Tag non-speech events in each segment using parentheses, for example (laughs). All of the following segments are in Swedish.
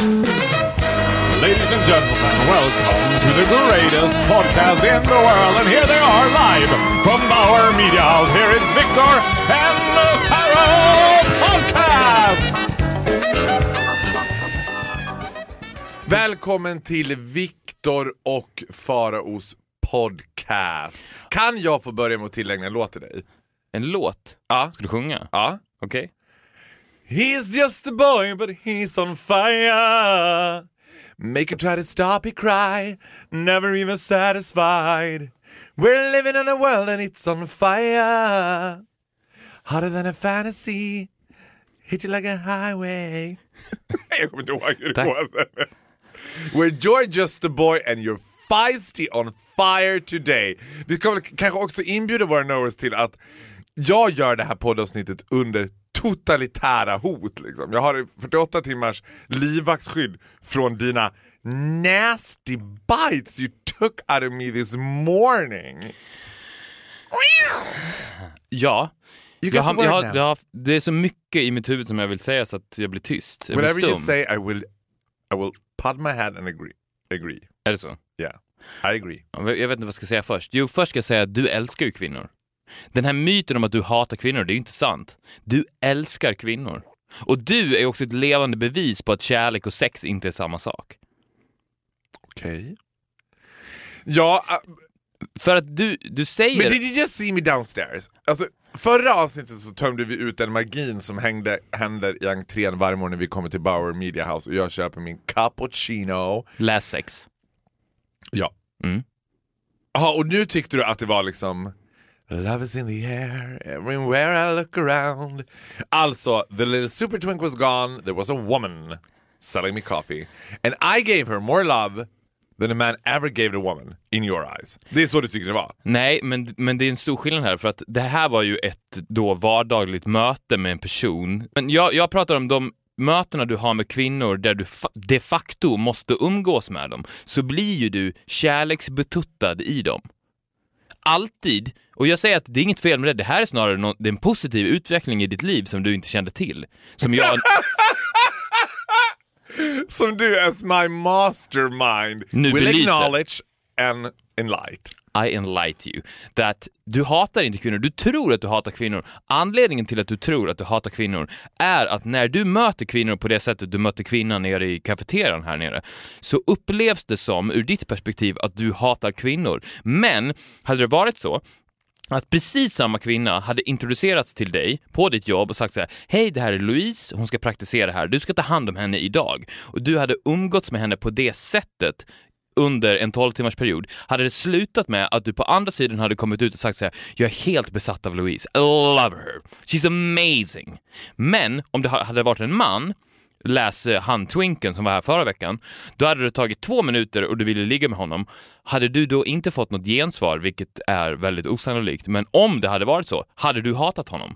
Ladies and gentlemen, welcome to the greatest podcast in the world. And here they are live from Bauer Media House. Here is Victor and the Pharaoh Podcast! Välkommen till Viktor och Faraos podcast. Kan jag få börja med att tillägna en låt till dig? En låt? Ja. Ska du sjunga? Ja. Okej. He's just a boy but he's on fire Make him try to stop he cry Never even satisfied We're living in a world and it's on fire Hotter than a fantasy Hit you like a highway Jag kommer inte ihåg hur det Tack. går. We're you're just a boy and you're feisty on fire today. Vi väl kanske också inbjuda våra knowers till att jag gör det här poddavsnittet under totalitära hot. Liksom. Jag har 48 timmars livvaktsskydd från dina nasty bites you took out of me this morning. Ja. You Jag har, jag har, jag har, det är så mycket i mitt huvud som jag vill säga så att jag blir tyst. Jag blir Whatever you stum. say I will, I will put my head and agree. agree. Är det så? Yeah, I agree. Jag vet inte vad jag ska säga först. Jo, först ska jag säga att du älskar ju kvinnor. Den här myten om att du hatar kvinnor, det är inte sant. Du älskar kvinnor. Och du är också ett levande bevis på att kärlek och sex inte är samma sak. Okej. Ja, uh, För att du, du säger... Men did you just see me downstairs? Alltså, förra avsnittet så tömde vi ut den magin som hängde, händer i entrén varje morgon när vi kommer till Bauer Media House och jag köper min cappuccino. Läs sex. Ja. Mm. Jaha, och nu tyckte du att det var liksom Love is in the air, everywhere I look around. Alltså, the little super twink was gone, there was a woman selling me coffee. And I gave her more love than a man ever gave a woman in your eyes. Det är så du tycker det var? Nej, men, men det är en stor skillnad här för att det här var ju ett då vardagligt möte med en person. Men jag, jag pratar om de mötena du har med kvinnor där du fa- de facto måste umgås med dem, så blir ju du kärleksbetuttad i dem. Alltid. Och jag säger att det är inget fel med det, det här är snarare nå- det är en positiv utveckling i ditt liv som du inte kände till. Som jag... Som du as my mastermind Nu will belyser. acknowledge and enlight. I enlight you. That du hatar inte kvinnor, du tror att du hatar kvinnor. Anledningen till att du tror att du hatar kvinnor är att när du möter kvinnor på det sättet du mötte kvinnan nere i kafeterian här nere, så upplevs det som, ur ditt perspektiv, att du hatar kvinnor. Men hade det varit så att precis samma kvinna hade introducerats till dig på ditt jobb och sagt så här: hej det här är Louise, hon ska praktisera här, du ska ta hand om henne idag. Och du hade umgåtts med henne på det sättet under en 12 timmars period, hade det slutat med att du på andra sidan hade kommit ut och sagt så här: jag är helt besatt av Louise, I love her, she's amazing. Men om det hade varit en man läs eh, han Twinken som var här förra veckan, då hade det tagit två minuter och du ville ligga med honom. Hade du då inte fått något gensvar, vilket är väldigt osannolikt, men om det hade varit så, hade du hatat honom.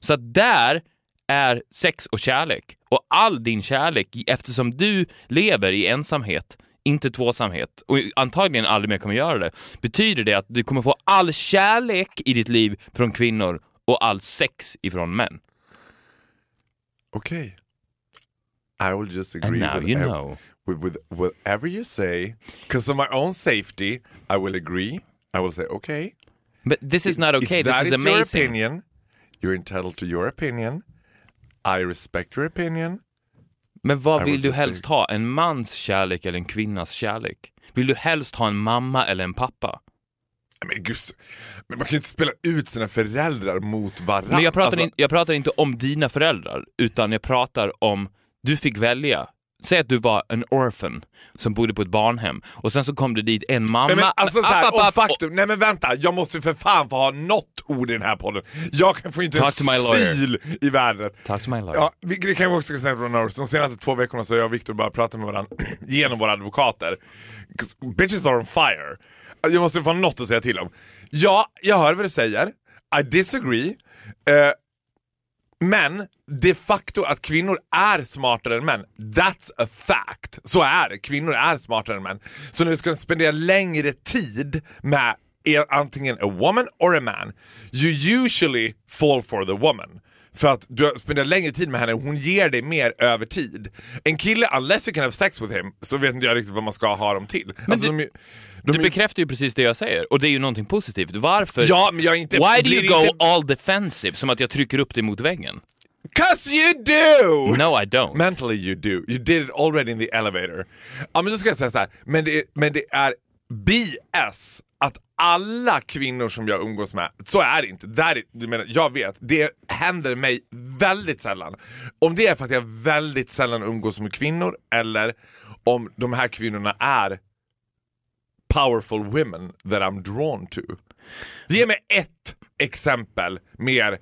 Så att där är sex och kärlek. Och all din kärlek, eftersom du lever i ensamhet, inte tvåsamhet, och antagligen aldrig mer kommer göra det, betyder det att du kommer få all kärlek i ditt liv från kvinnor och all sex ifrån män. Okay. I will just agree And now with, you ev- know. with, with whatever you say. Because of my own safety, I will agree. I will say, okay. But this is not okay, if this that is is your amazing. opinion, you're entitled to your opinion. I respect your opinion. Men vad vill du helst ha? En mans kärlek eller en kvinnas kärlek? Vill du helst ha en mamma eller en pappa? Men gud, men man kan ju inte spela ut sina föräldrar mot varandra. Men jag pratar, Alltså, in, jag pratar inte om dina föräldrar, utan jag pratar om, du fick välja. Säg att du var en orphan som bodde på ett barnhem och sen så kom det dit en mamma... Nej men alltså så här, App, app, faktum, nej men vänta, jag måste för fan få ha något ord i den här podden. Jag kan få inte Talk en sil i världen. Talk to my lawyer. Ja, vi- det kan vi också säga från. De senaste två veckorna så har jag och Viktor bara pratat med varandra (clears throat) genom våra advokater. Bitches are on fire. Jag måste få något att säga till om. Ja, jag hör vad du säger. I disagree. Eh, men de facto att kvinnor är smartare än män, that's a fact. Så är det, kvinnor är smartare än män. Så när du ska spendera längre tid med antingen a woman or a man, you usually fall for the woman. För att du har spenderat längre tid med henne och hon ger dig mer över tid. En kille, unless you can have sex with him, så vet inte jag riktigt vad man ska ha dem till. Alltså, du- de, de, Du är- bekräftar ju precis det jag säger, och det är ju någonting positivt. Varför? Ja, men jag inte... Why do you go inte- all defensive, som att jag trycker upp dig mot väggen? Cause you do! No I don't. Mentally you do. You did it already in the elevator. Ja men då ska jag säga så här. men det, men det är BS att alla kvinnor som jag umgås med, så är det inte. Där menar, jag vet, det händer mig väldigt sällan. Om det är för att jag väldigt sällan umgås med kvinnor eller om de här kvinnorna är powerful women that I'm drawn to. Ge mig ett exempel mer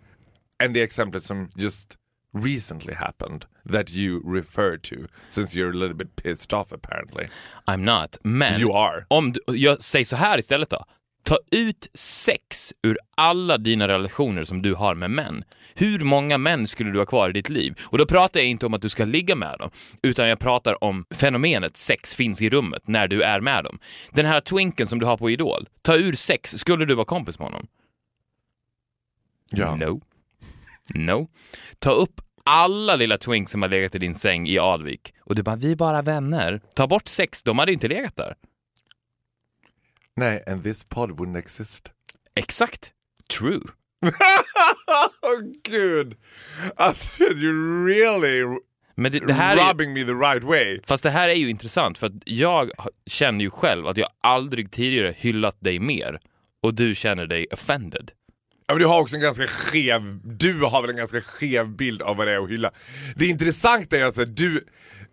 än det exemplet som just recently happened that you referred to since you're a little bit pissed off apparently. I'm not. Men You are. om du, jag säger så här istället då. Ta ut sex ur alla dina relationer som du har med män. Hur många män skulle du ha kvar i ditt liv? Och då pratar jag inte om att du ska ligga med dem, utan jag pratar om fenomenet sex finns i rummet när du är med dem. Den här twinken som du har på Idol, ta ur sex, skulle du vara kompis med honom? Ja. No. No. Ta upp alla lilla twinks som har legat i din säng i Alvik och du bara, vi är bara vänner. Ta bort sex, de hade inte legat där. Nej, and this pod wouldn't exist. Exakt. True. (laughs) oh gud! Alltså, you really Men det, det här är, rubbing me the right way. fast det här är ju intressant för att jag känner ju själv att jag aldrig tidigare hyllat dig mer och du känner dig offended. Ja, men du har också en ganska skev, du har väl en ganska skev bild av vad det är att hylla. Det intressanta är alltså du,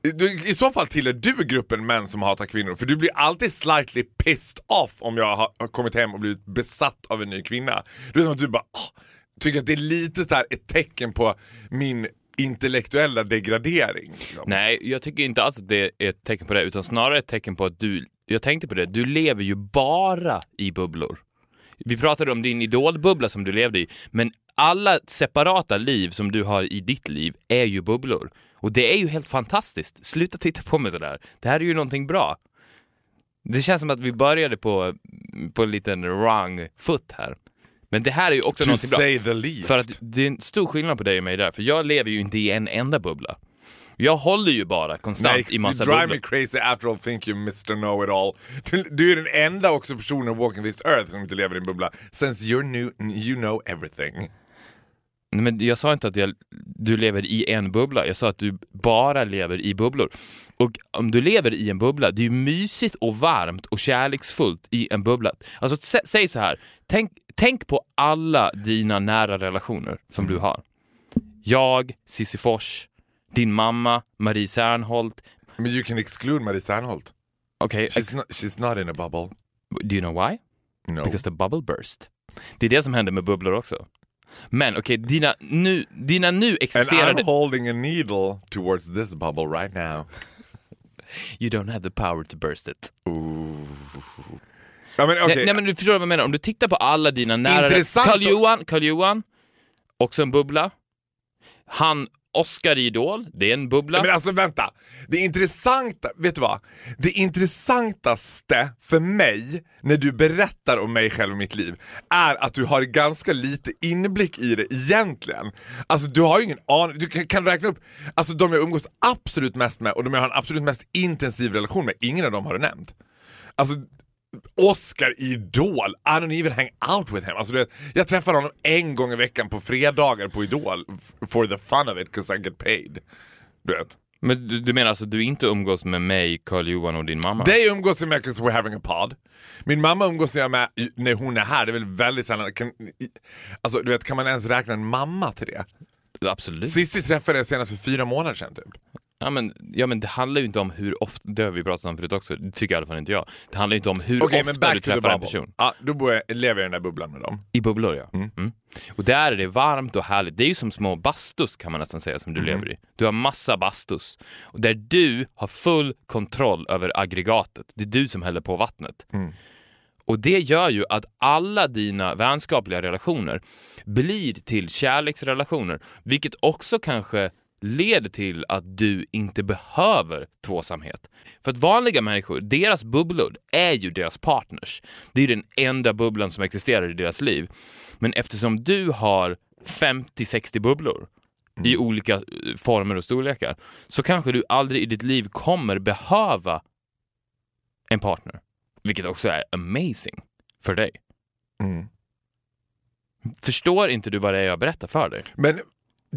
du, i så fall tillhör du gruppen män som hatar kvinnor, för du blir alltid slightly pissed off om jag har, har kommit hem och blivit besatt av en ny kvinna. Det är som att du bara "Åh", tycker att det är lite så här ett tecken på min intellektuella degradering. liksom. Nej, jag tycker inte alls att det är ett tecken på det, utan snarare ett tecken på att du, jag tänkte på det, du lever ju bara i bubblor. Vi pratade om din idolbubbla som du levde i, men alla separata liv som du har i ditt liv är ju bubblor. Och det är ju helt fantastiskt. Sluta titta på mig sådär. Det här är ju någonting bra. Det känns som att vi började på, på en liten wrong foot här. Men det här är ju också To någonting bra. För att det är en stor skillnad på dig och mig där, för jag lever ju inte i en enda bubbla. Jag håller ju bara konstant Nej, i massa you drive bubblor. me crazy after all think you Mr Know-It-All. Du, du är den enda också personen walking this earth som inte lever i en bubbla. Since you're new, you know everything. Nej, men jag sa inte att jag, du lever i en bubbla, jag sa att du bara lever i bubblor. Och om du lever i en bubbla, det är ju mysigt och varmt och kärleksfullt i en bubbla. Alltså sä, säg så här, tänk, tänk på alla dina nära relationer som du har. Jag, Cissi Fors, din mamma, Marie Serneholt. Men you can exclude Marie Serneholt. Okej, She's not, she's not in a bubble. do you know why? No. Because the bubble burst. Det är det som händer med bubblor också. Men okej, dina, nu, dina nu And existerande... I'm holding a needle towards this bubble right now. (laughs) You don't have the power to burst it. Ja, men, okay. Nej, nej men du förstår vad jag menar, om du tittar på alla dina nära... Intressant Karl att- Johan, Karl Johan, också en bubbla. Han, Oscar i Idol, det är en bubbla. Men alltså vänta, det intressanta, vet du vad? Det intressantaste för mig när du berättar om mig själv och mitt liv är att du har ganska lite inblick i det egentligen. Alltså du har ju ingen aning, du kan, kan räkna upp alltså, de jag umgås absolut mest med och de jag har en absolut mest intensiv relation med, ingen av dem har du nämnt. Alltså Oscar Idol, I don't even hang out with him. Alltså, du vet, jag träffar honom en gång i veckan på fredagar på Idol for the fun of it, cause I get paid. Du vet. Men du, du menar alltså att du inte umgås med mig, Karl Johan och din mamma? Dig umgås jag med 'cause we're having a pod. Min mamma umgås jag med i- när hon är här, det är väl väldigt sällan. Kan, i- alltså, du vet, kan man ens räkna en mamma till det? Absolut. Sissi träffade jag senast för fyra månader sedan typ. Ja men, ja men det handlar ju inte om hur ofta, det har vi pratat om förut också, det tycker i alla fall inte jag. Det handlar ju inte om hur Okej, ofta du träffar en person. Ja, då bor jag, lever jag i den där bubblan med dem. I bubblor ja. Mm. Och där är det varmt och härligt. Det är ju som små bastus kan man nästan säga som du lever i. Du har massa bastus. Och där du har full kontroll över aggregatet. Det är du som häller på vattnet. Och det gör ju att alla dina vänskapliga relationer blir till kärleksrelationer. Vilket också kanske leder till att du inte behöver tvåsamhet. För att vanliga människor, deras bubblor är ju deras partners. Det är den enda bubblan som existerar i deras liv. Men eftersom du har 50-60 bubblor i olika eh, former och storlekar så kanske du aldrig i ditt liv kommer behöva en partner. Vilket också är amazing för dig. Mm. Förstår inte du vad det är jag berättar för dig? Men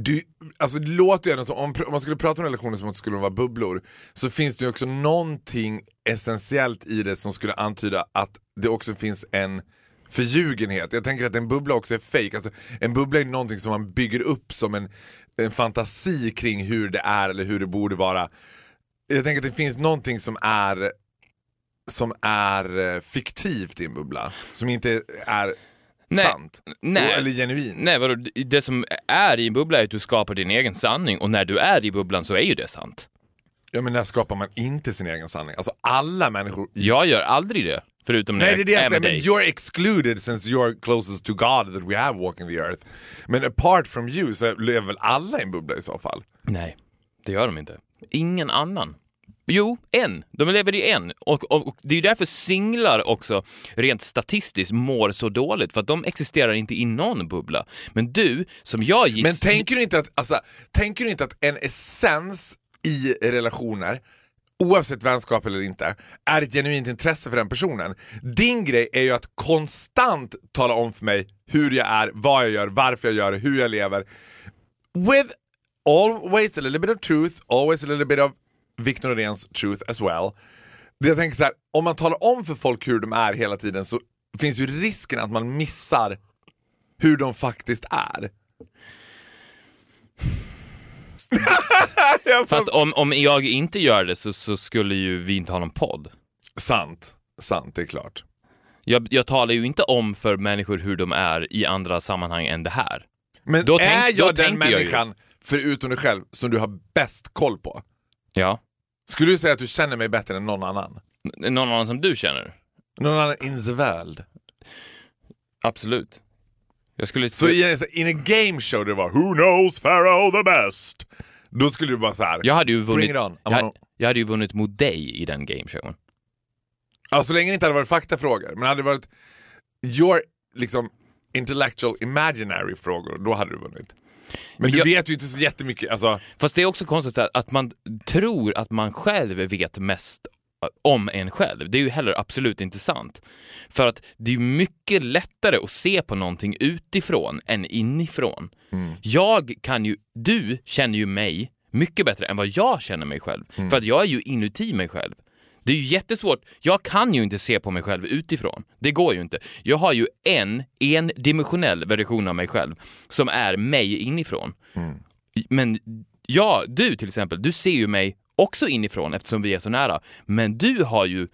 du, alltså det låter ju som, om, om man skulle prata om relationer som att det skulle vara bubblor, så finns det ju också någonting essentiellt i det som skulle antyda att det också finns en förljugenhet. Jag tänker att en bubbla också är fake. Alltså, en bubbla är någonting som man bygger upp som en, en fantasi kring hur det är eller hur det borde vara. Jag tänker att det finns någonting som är som är eh, fiktivt i en bubbla, som inte är Nej, sant. nej. Eller genuint. Nej, vadå? Det som är i en bubbla är att du skapar din egen sanning och när du är i bubblan så är ju det sant. Ja men när skapar man inte sin egen sanning? Alltså alla människor... Jag gör aldrig det, förutom när Nej det är det jag säger, men you're excluded since you're closest to God that we have walking the earth. Men apart from you så lever väl alla i en bubbla i så fall? Nej, det gör de inte. Ingen annan. Jo, en. De lever i en. Och, och, och det är ju därför singlar också rent statistiskt mår så dåligt, för att de existerar inte i någon bubbla. Men du, som jag gissar... Men tänker du inte att, alltså, tänker du inte att en essens i relationer oavsett vänskap eller inte, är ett genuint intresse för den personen. Din grej är ju att konstant tala om för mig hur jag är, vad jag gör, varför jag gör det, hur jag lever. With always a little bit of truth, always a little bit of Victor Noréns truth as well. Jag tänker så här, om man talar om för folk hur de är hela tiden så finns ju risken att man missar hur de faktiskt är. (laughs) Fast om, om jag inte gör det så, så skulle ju vi inte ha någon podd. Sant, sant, det är klart. Jag, jag talar ju inte om för människor hur de är i andra sammanhang än det här. Men Då är tänk- jag den tänker jag människan, förutom dig själv, som du har bäst koll på? Ja. Skulle du säga att du känner mig bättre än någon annan? N- Någon annan som du känner? Någon annan in the world? Absolut. Jag skulle... Så i en, in a game show det var Who knows Pharaoh the best? Då skulle du bara så här. jag hade ju vunnit... Jag, jag hade ju vunnit mot dig i den gameshowen. Ja, så länge det inte hade varit faktafrågor, men hade det varit your liksom intellectual imaginary frågor, då hade du vunnit. Men du jag- vet ju inte så jättemycket, alltså, Fast det är också konstigt här, att man tror att man själv vet mest om en själv. Det är ju heller absolut inte sant. För att det är ju mycket lättare att se på någonting utifrån än inifrån. Jag kan ju, du känner ju mig mycket bättre än vad jag känner mig själv. För att jag är ju inuti mig själv. Det är ju jättesvårt. Jag kan ju inte se på mig själv utifrån. Det går ju inte. Jag har ju en endimensionell version av mig själv som är mig inifrån. Men ja, du till exempel, du ser ju mig också inifrån eftersom vi är så nära. Men du har ju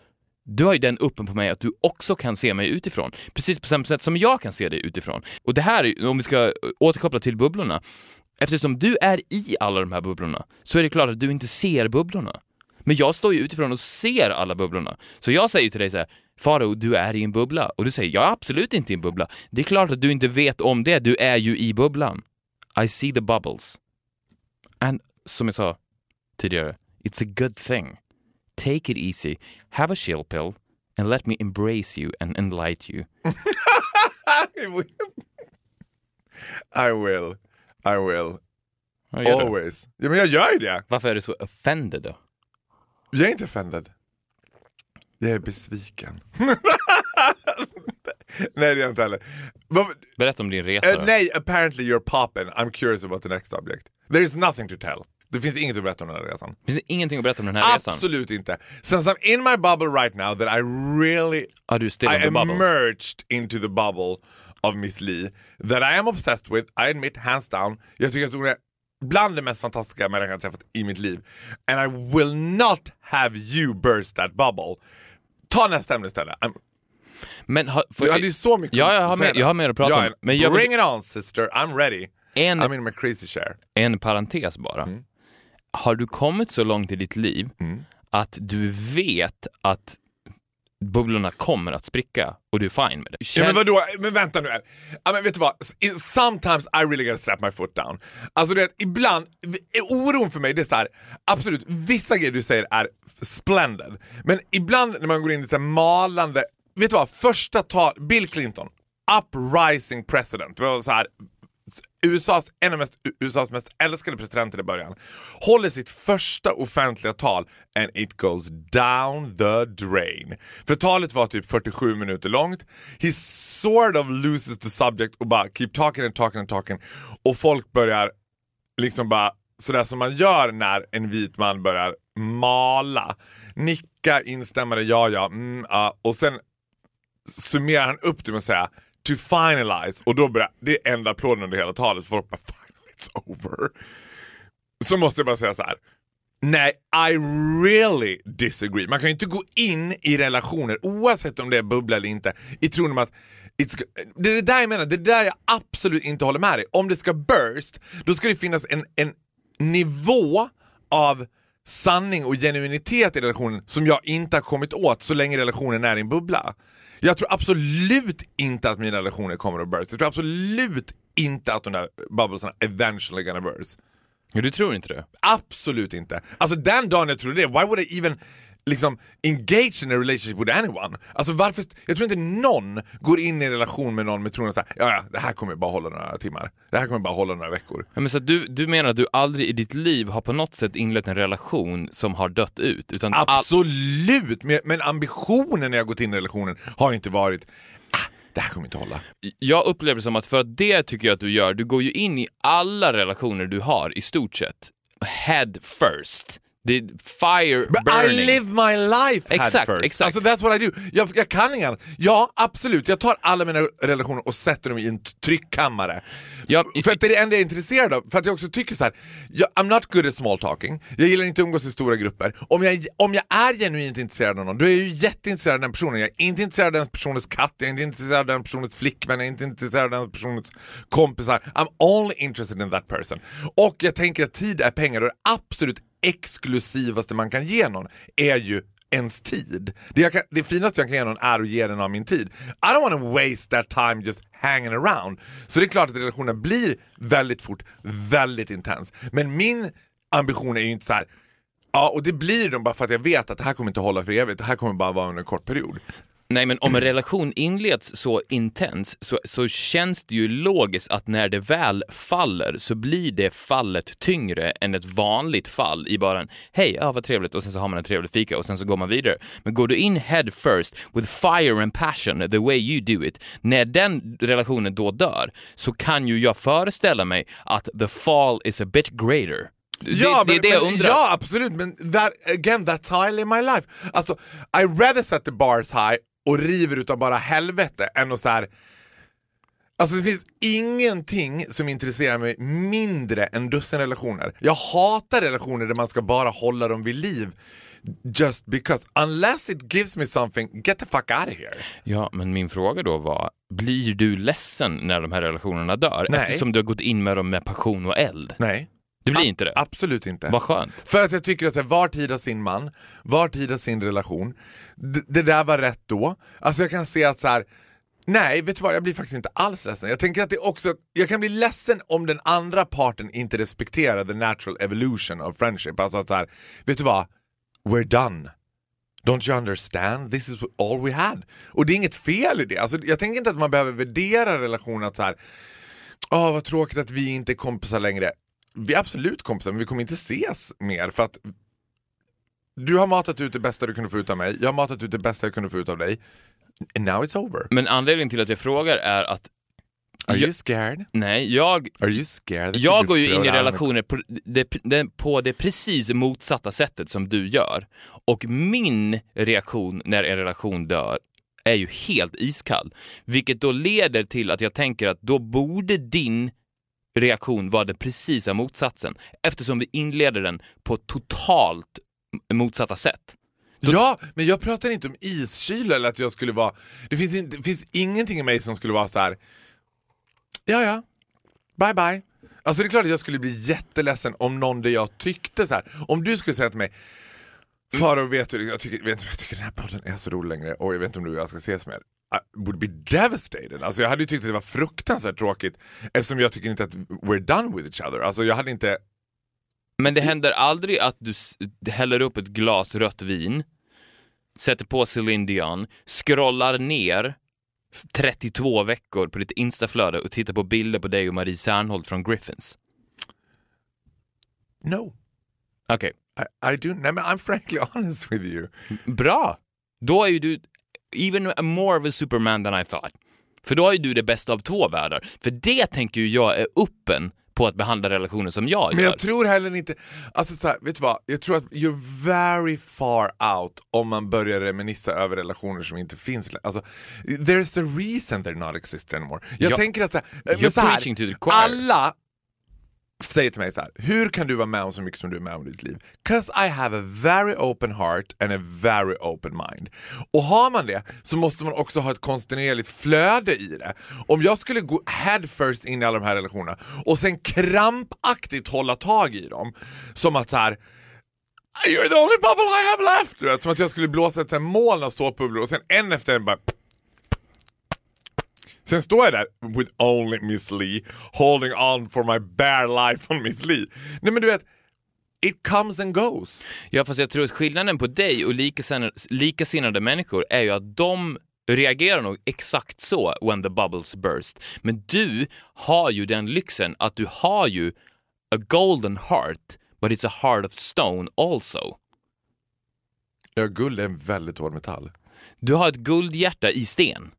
du har ju den uppen på mig att du också kan se mig utifrån. Precis på samma sätt som jag kan se dig utifrån. Och det här, är- om vi ska återkoppla till bubblorna. Eftersom du är i alla de här bubblorna så är det klart att du inte ser bubblorna. Men jag står ju utifrån och ser alla bubblorna. Så jag säger till dig så här, Faro, du är i en bubbla. Och du säger, jag är absolut inte i en bubbla. Det är klart att du inte vet om det, du är ju i bubblan. I see the bubbles. And som jag sa tidigare, it's a good thing. Take it easy, have a chill pill and let me embrace you and enlighten you. (laughs) I will, I will, always. Ja men jag gör ju det! Varför är du så offended då? Jag är inte offended. Jag är besviken. (laughs) nej det är jag inte heller. Berätta om din resa då. nej, apparently you're poppin. I'm curious about the next object. There is nothing to tell. Det finns inget att berätta om den här resan. Finns det ingenting att berätta om den här resan? Absolut inte. Since I'm in my bubble right now that I really Are du I emerged into the bubble of Miss Li that I am obsessed with, I admit hands down. Jag tycker att hon är bland de mest fantastiska människor jag träffat i mitt liv. And I will not have you burst that bubble. Ta nästa ämne istället. I'm, Men har, får du hade ju så mycket Ja, jag har, med, jag har mer att prata om. Men jag vill, bring it on sister, I'm ready. en, I'm in my crazy share. en parentes bara. Mm. Har du kommit så långt i ditt liv att du vet att bubblorna kommer att spricka och du är fine med det? Ja, men vadå, men vänta nu här. Ja, men vet du vad? Sometimes I really gotta slap my foot down. Alltså det, ibland, oron för mig det är så här, absolut, vissa grejer du säger är splendid. Men ibland när man går in i så här malande, vet du vad? Första tal, Bill Clinton, uprising president. Det var så här, USAs, en av mest, USAs mest älskade presidenter i början, håller sitt första offentliga tal and it goes down the drain. För talet var typ 47 minuter långt. He sort of loses the subject och bara keep talking and talking and talking. Och folk börjar liksom bara sådär som man gör när en vit man börjar mala. Nicka, instämmare, ja ja, mm, ja. och sen summerar han upp det med att säga to finalize och då börjar, det är enda applåden under hela talet, folk bara finally it's over. Så måste jag bara säga så här. Nej, I really disagree. Man kan ju inte gå in i relationer, oavsett om det är bubbla eller inte, i tron om att It's, det är det där jag menar, det är det där jag absolut inte håller med dig. Om det ska burst, då ska det finnas en, en nivå av sanning och genuinitet i relationen som jag inte har kommit åt så länge relationen är i en bubbla. Jag tror absolut inte att mina relationer kommer att burst. Jag tror absolut inte att de där bubblesarna eventually gonna burst. Du tror inte det? Absolut inte. Alltså den dagen jag trodde det, why would I even liksom engage in a relationship with anyone? Alltså varför, jag tror inte någon går in i en relation med någon med tron att ja ja, det här kommer bara hålla några timmar. Det här kommer bara hålla några veckor. Ja, men så du, du menar att du aldrig i ditt liv har på något sätt inlett en relation som har dött ut? Utan all... Absolut! Men, men ambitionen när jag gått in i relationen har inte varit ah, det här kommer inte hålla. Jag upplever det som att för att det tycker jag att du gör, du går ju in i alla relationer du har i stort sett head first. Det är fire But burning. I live my life Exakt, first. exakt. Alltså that's what I do. Jag, jag kan annat. Ja, absolut. Jag tar alla mina relationer och sätter dem i en tryckkammare. Ja, för att det är det enda jag är intresserad av. För att jag också tycker så här. Jag, I'm not good at small talking. Jag gillar inte att umgås i stora grupper. Om jag, om jag är genuint intresserad av någon, då är jag ju jätteintresserad av den personen. Jag är inte intresserad av den personens katt, jag är inte intresserad av den personens flickvän, jag är inte intresserad av den personens kompisar. I'm only interested in that person. Och jag tänker att tid är pengar och det absolut exklusivaste man kan ge någon är ju ens tid. Det, jag kan, det finaste jag kan ge någon är att ge den av min tid. I don't want to waste that time just hanging around. Så det är klart att relationen blir väldigt fort väldigt intens. Men min ambition är ju inte så här. Ja, och det blir de bara för att jag vet att det här kommer inte hålla för evigt. Det här kommer bara vara under en kort period. Nej, men om en relation inleds så intens så, så känns det ju logiskt att när det väl faller så blir det fallet tyngre än ett vanligt fall i bara en hej, ja vad trevligt och sen så har man en trevlig fika och sen så går man vidare. Men går du in head first with fire and passion the way you do it, när den relationen då dör så kan ju jag föreställa mig att the fall is a bit greater. Ja, det, det är men, det jag undrar. ja absolut, men that, again, that's how I live my life. Alltså, I rather set the bars high och river utav bara helvete än att så här. Alltså det finns ingenting som intresserar mig mindre än dussin relationer. Jag hatar relationer där man ska bara hålla dem vid liv. Just because, unless it gives me something, get the fuck out of here. Ja, men min fråga då var, blir du ledsen när de här relationerna dör? Nej. Eftersom du har gått in med dem med passion och eld. Nej. Det blir A- inte det? Absolut inte. Vad skönt. För att jag tycker att var tid har sin man, var tid har sin relation. D- det där var rätt då. Alltså jag kan se att så här. Nej, vet du vad? Jag blir faktiskt inte alls ledsen. Jag tänker att det också, jag kan bli ledsen om den andra parten inte respekterar the natural evolution of friendship. Alltså att så här, vet du vad? We're done. Don't you understand? This is all we had. Och det är inget fel i det. Alltså, jag tänker inte att man behöver värdera relationen att så här. Åh, vad tråkigt att vi inte är kompisar längre. Vi är absolut kompisar, men vi kommer inte ses mer för att du har matat ut det bästa du kunde få ut av mig, jag har matat ut det bästa jag kunde få ut av dig. And now it's over. Men anledningen till att jag frågar är att Are you scared? Nej, jag, Are you scared? jag går ju in i relationer på det, på det precis motsatta sättet som du gör. Och min reaktion när en relation dör är ju helt iskall. Vilket då leder till att jag tänker att då borde din reaktion vara den precisa motsatsen eftersom vi inleder den på totalt motsatta sätt. Ja, men jag pratar inte om iskyla eller att jag skulle vara... Det finns, det finns ingenting i mig som skulle vara så här. Ja, ja. Bye, bye. Alltså det är klart att jag skulle bli jätteledsen om någon där jag tyckte så här. Om du skulle säga till mig Farao, vet du, jag tycker, vet, du, jag tycker den här podden är så rolig längre och jag vet inte om du och jag ska ses mer. Would be devastated. Alltså jag hade ju tyckt att det var fruktansvärt tråkigt eftersom jag tycker inte att we're done with each other. Alltså jag hade inte... Men det händer aldrig att du häller upp ett glas rött vin, sätter på Céline Dion, scrollar ner 32 veckor på ditt instaflöde och tittar på bilder på dig och Marie Serneholt från Griffins? No, Okej, I, I do. Nej men I'm frankly (laughs) honest with you. bra! Då är ju du even more of a superman than I thought. För då har ju du det bästa av två världar. För det tänker ju jag är öppen på att behandla relationer som jag Men gör. jag tror heller inte, alltså så här, vet du vad? Jag tror att you're very far out om man börjar reminissa över relationer som inte finns längre. Alltså, there's a reason they're not exist anymore. Jag Ja, tänker att så här, men så här, alla säger till mig så här, hur kan du vara med om så mycket som du är med om i ditt liv? 'Cause I have a very open heart and a very open mind. Och har man det så måste man också ha ett kontinuerligt flöde i det. Om jag skulle gå head first in i alla de här relationerna och sen krampaktigt hålla tag i dem, som att så här You're the only bubble I have left! Du vet, som att jag skulle blåsa ett moln av såpbubblor och sen en efter en bara Sen står jag där with only Miss Li, holding on for my bare life on Miss Li. Nej men du vet, it comes and goes. Ja, fast jag tror att skillnaden på dig och likasinnade, likasinnade människor är ju att de reagerar nog exakt så when the bubbles burst. Men du har ju den lyxen att du har ju a golden heart, but it's a heart of stone also. Ja, guld är en väldigt hård metall. Du har ett guldhjärta i sten.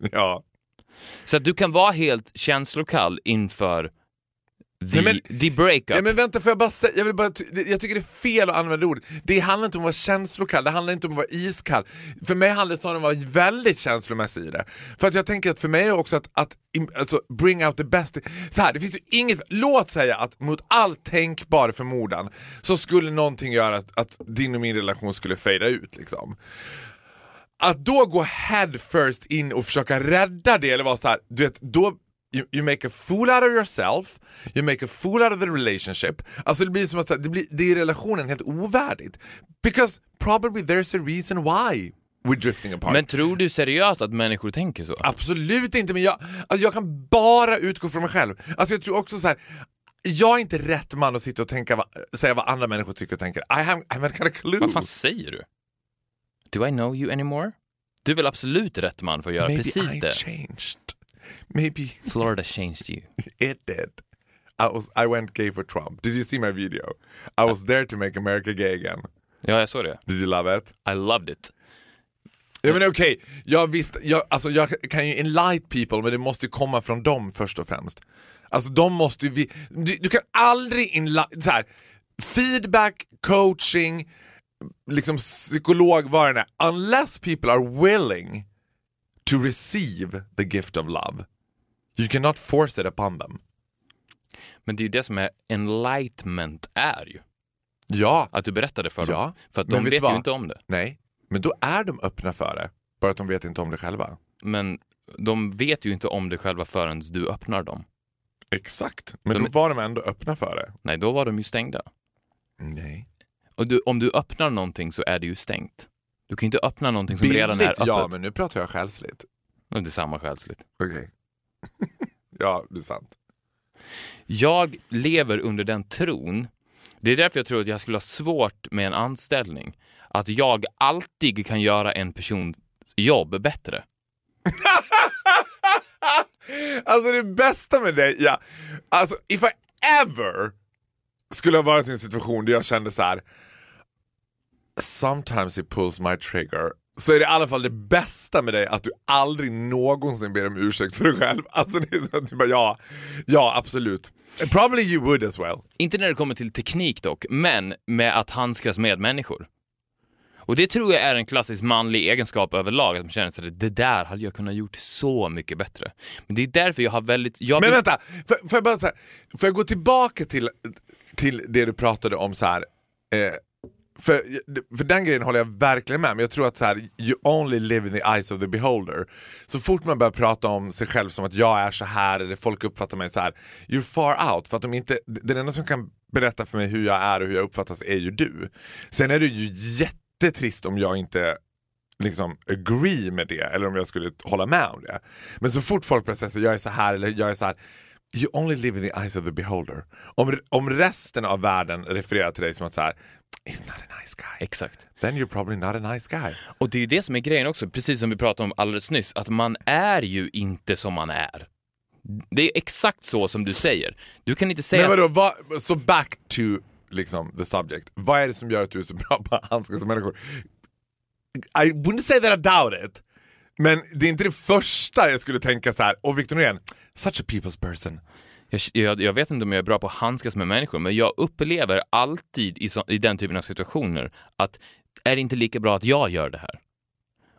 (laughs) Ja. Så att du kan vara helt känslokall inför the, Nej, the breakup. ja men vänta, får jag bara säga, jag, vill bara, jag tycker det är fel att använda ordet. Det handlar inte om att vara känslokall, det handlar inte om att vara iskall. För mig handlar det snarare om att vara väldigt känslomässig i det. För att jag tänker att för mig är det också att, att alltså, bring out the best. Så här, det finns ju inget, låt säga att mot all tänkbar förmodan så skulle någonting göra att, att din och min relation skulle fejda ut liksom. Att då gå head first in och försöka rädda det eller vara så här, du vet, då You, you make a fool out of yourself, you make a fool out of the relationship. Alltså det blir som att det, blir, det är relationen helt ovärdigt. Because probably there's a reason why we're drifting apart. Men tror du seriöst att människor tänker så? Absolut inte, men jag, alltså jag kan bara utgå från mig själv. Alltså jag tror också så här. jag är inte rätt man att sitta och tänka, säga vad andra människor tycker och tänker. I have, I haven't got a clue. Vad fan säger du? Do I know you anymore? Du är väl absolut rätt man för att göra Maybe precis I det? changed. Maybe Florida changed you. (laughs) it did. I was I went gay for Trump. Did you see my video? I was there to make America gay again. Ja, jag såg det. Did you love it? I loved it. Ja men okej, jag visst, jag, alltså jag kan ju enlight people men det måste ju komma från dem först och främst. Alltså de måste ju, vi, du, du kan aldrig enlight, så här, feedback, coaching, liksom psykolog, vad det är, unless people are willing to receive the gift of love. You cannot force it upon them. Men det är ju det som är enlightenment är ju. Ja, Att du berättade för Ja, dem. För att de vet vet ju inte om det. nej, men då är de öppna för det, bara att de vet inte om det själva. Men de vet ju inte om det själva förrän du öppnar dem. Exakt, men De- då var de ändå öppna för det. Nej, då var de ju stängda. Nej. Och du, om du öppnar någonting så är det ju stängt. Du kan ju inte öppna någonting som redan är öppet. ja, men nu pratar jag själsligt. Det är samma själsligt. Okej. (laughs) ja, det är sant. Jag lever under den tron, det är därför jag tror att jag skulle ha svårt med en anställning, att jag alltid kan göra en persons jobb bättre. (laughs) Alltså det bästa med dig, ja. Alltså if I ever skulle ha varit i en situation där jag kände så här. Sometimes he pulls my trigger. Så är det i alla fall det bästa med dig att du aldrig någonsin ber om ursäkt för dig själv. (laughs) Alltså det är så att du bara ja, ja absolut. Probably you would as well. Inte när det kommer till teknik dock, men med att handskas med människor. Och det tror jag är en klassisk manlig egenskap överlag, att man känner sig det där hade jag kunnat gjort så mycket bättre. Men det är därför jag har väldigt... Jag Men vänta, får, får, jag bara, så här, får jag gå tillbaka till, till det du pratade om så här. Eh, för, för den grejen håller jag verkligen med men jag tror att så här, you only live in the eyes of the beholder. Så fort man börjar prata om sig själv som att jag är så här eller folk uppfattar mig så här, you're far out. För att de inte, den enda som kan berätta för mig hur jag är och hur jag uppfattas är ju du. Sen är det ju jättetrist om jag inte liksom agree med det eller om jag skulle hålla med om det. Men så fort folk plötsligt att jag är så här eller jag är så här You only live in the eyes of the beholder. Om, om resten av världen refererar till dig som att så här, He's not a nice guy. Exakt. Then you're probably not a nice guy. Och det är ju det som är grejen också, precis som vi pratade om alldeles nyss, att man är ju inte som man är. Det är exakt så som du säger. Du kan inte säga... Men vadå, vad, så back to liksom, the subject. Vad är det som gör att du är så bra på att handskas med människor? I wouldn't say that I doubt it. Men det är inte det första jag skulle tänka så här. och Victor Norén, such a people's person. Jag, jag, jag vet inte om jag är bra på att handskas med människor, men jag upplever alltid i, så, i den typen av situationer att är det inte lika bra att jag gör det här?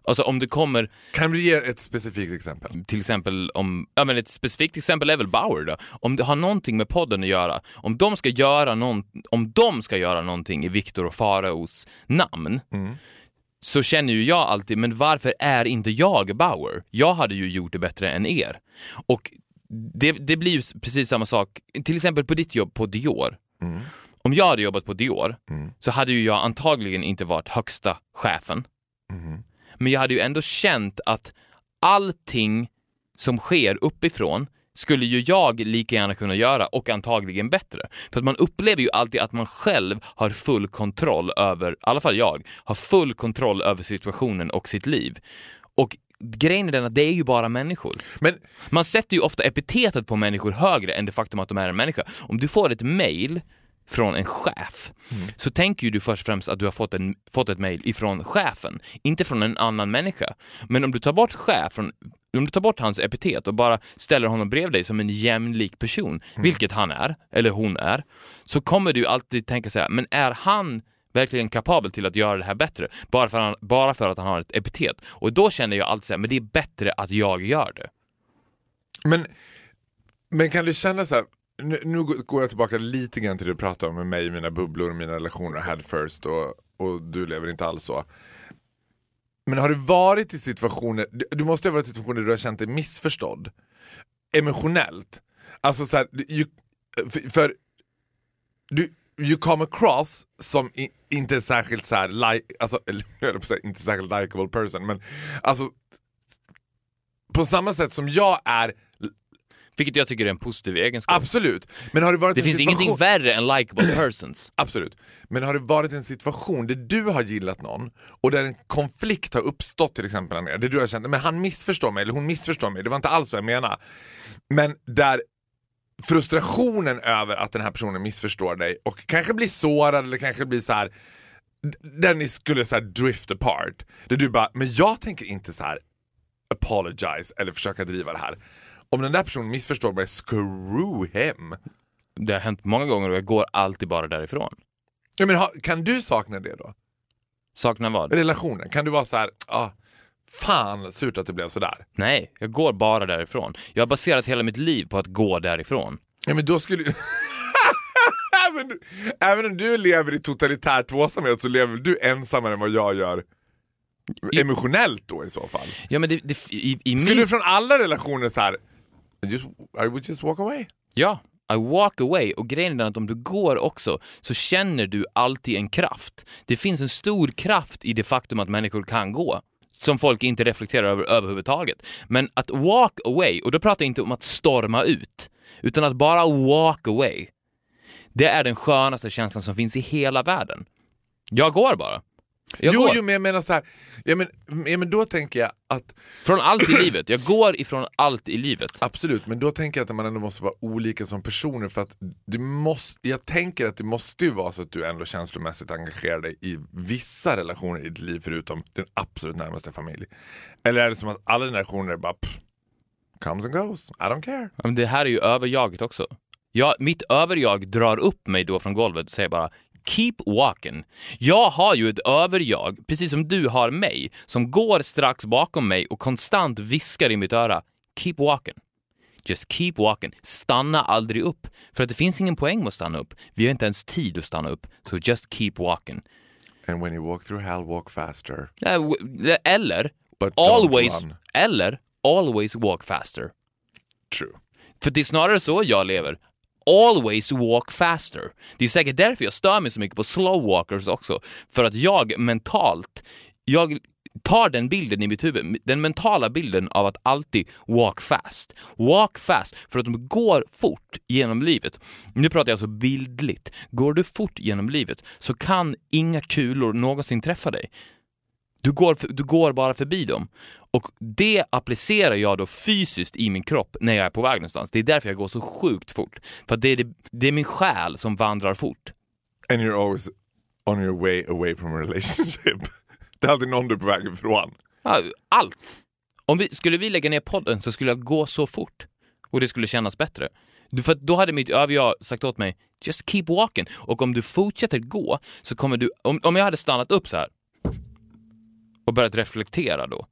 Alltså om det kommer, Kan du ge ett specifikt exempel? till exempel om, ja men ett specifikt exempel är väl Bauer då. Om det har någonting med podden att göra, om de ska göra, någon, om de ska göra någonting i Viktor och Faraos namn, så känner ju jag alltid, men varför är inte jag Bauer? Jag hade ju gjort det bättre än er. Och det, det blir ju precis samma sak, till exempel på ditt jobb på Dior. Om jag hade jobbat på Dior så hade ju jag antagligen inte varit högsta chefen. Men jag hade ju ändå känt att allting som sker uppifrån skulle ju jag lika gärna kunna göra och antagligen bättre. För att man upplever ju alltid att man själv har full kontroll över, i alla fall jag, har full kontroll över situationen och sitt liv. Och grejen är den att det är ju bara människor. Men Man sätter ju ofta epitetet på människor högre än det faktum att de är en människa. Om du får ett mail från en chef så tänker ju du först och främst att du har fått, en, fått ett mail ifrån chefen, inte från en annan människa. Men om du tar bort chef från om du tar bort hans epitet och bara ställer honom bredvid dig som en jämlik person, vilket han är, eller hon är, så kommer du alltid tänka så här, men är han verkligen kapabel till att göra det här bättre? Bara för, han, bara för att han har ett epitet. Och då känner jag alltid så här, men det är bättre att jag gör det. Men, men kan du känna så här, nu, nu går jag tillbaka lite grann till det du pratade om med mig, mina bubblor, mina relationer, head first och, och du lever inte alls så. Men har du varit i situationer, du- du måste ha varit i situationer där du har känt dig missförstådd emotionellt. Alltså så här, you, för, för du, you come across som i, inte särskilt så här, like, alltså, (laughs) eller säga inte särskilt likeable person, men alltså på samma sätt som jag är vilket jag tycker är en positiv egenskap. Absolut. Men har det varit Det en finns situation... ingenting värre än likable (clears throat) persons. Absolut. Men har det varit en situation där du har gillat någon och där en konflikt har uppstått till exempel där du har känt men han missförstår mig eller hon missförstår mig, det var inte alls så jag menade. Men där frustrationen över att den här personen missförstår dig och kanske blir sårad eller kanske blir så här där ni skulle så drift apart. Där du bara, men jag tänker inte så här apologize eller försöka driva det här. Om den där personen missförstår mig, screw him. Det har hänt många gånger och jag går alltid bara därifrån. Ja, men ha, kan du sakna det då? Saknar vad? Relationen, kan du vara så här, ah, fan surt att det blev sådär. Nej, jag går bara därifrån. Jag har baserat hela mitt liv på att gå därifrån. Ja men då skulle (laughs) även, även om du lever i totalitär tvåsamhet så lever du ensammare än vad jag gör emotionellt då i så fall. Ja, men det, det, i, i Skulle min... du från alla relationer så här, just, I would just walk away? Ja, I walk away. Och grejen är den att om du går också så känner du alltid en kraft. Det finns en stor kraft i det faktum att människor kan gå. Som folk inte reflekterar över överhuvudtaget. Men att walk away, och då pratar jag inte om att storma ut, utan att bara walk away. Det är den skönaste känslan som finns i hela världen. Jag går bara. Jag jo, går. jo, men jag menar så här, ja, men, ja, men då tänker jag att Från allt i livet. Jag går ifrån allt i livet. Absolut, men då tänker jag att man ändå måste vara olika som personer för att du måste, jag tänker att det måste ju vara så att du ändå känslomässigt engagerar dig i vissa relationer i ditt liv förutom den absolut närmaste familj. Eller är det som att alla dina relationer är bara pff, comes and goes, I don't care. Ja, Men det här är ju överjaget också. Jag, mitt överjag drar upp mig då från golvet och säger bara Keep walking. Jag har ju ett överjag, precis som du har mig, som går strax bakom mig och konstant viskar i mitt öra Keep walking. Just keep walking. Stanna aldrig upp. För att det finns ingen poäng med att stanna upp. Vi har inte ens tid att stanna upp. Så just keep walking. And when you walk through hell walk faster. Eller, But always, eller always walk faster. True. För det är snarare så jag lever. Always walk faster. Det är säkert därför jag stör mig så mycket på slow walkers också. För att jag mentalt, jag tar den bilden i mitt huvud, den mentala bilden av att alltid walk fast. Walk fast för att de går fort genom livet. Nu pratar jag alltså bildligt. Går du fort genom livet så kan inga kulor någonsin träffa dig. Du går, du går bara förbi dem. Och det applicerar jag då fysiskt i min kropp när jag är på väg någonstans. Det är därför jag går så sjukt fort. För det är, det, det är min själ som vandrar fort. And you're always on your way away from a relationship. Det är alltid någon du är på väg ifrån. Allt! Om vi, skulle vi lägga ner podden så skulle jag gå så fort och det skulle kännas bättre. För då hade mitt övriga sagt åt mig, just keep walking. Och om du fortsätter gå så kommer du, om, om jag hade stannat upp så här och börjat reflektera då.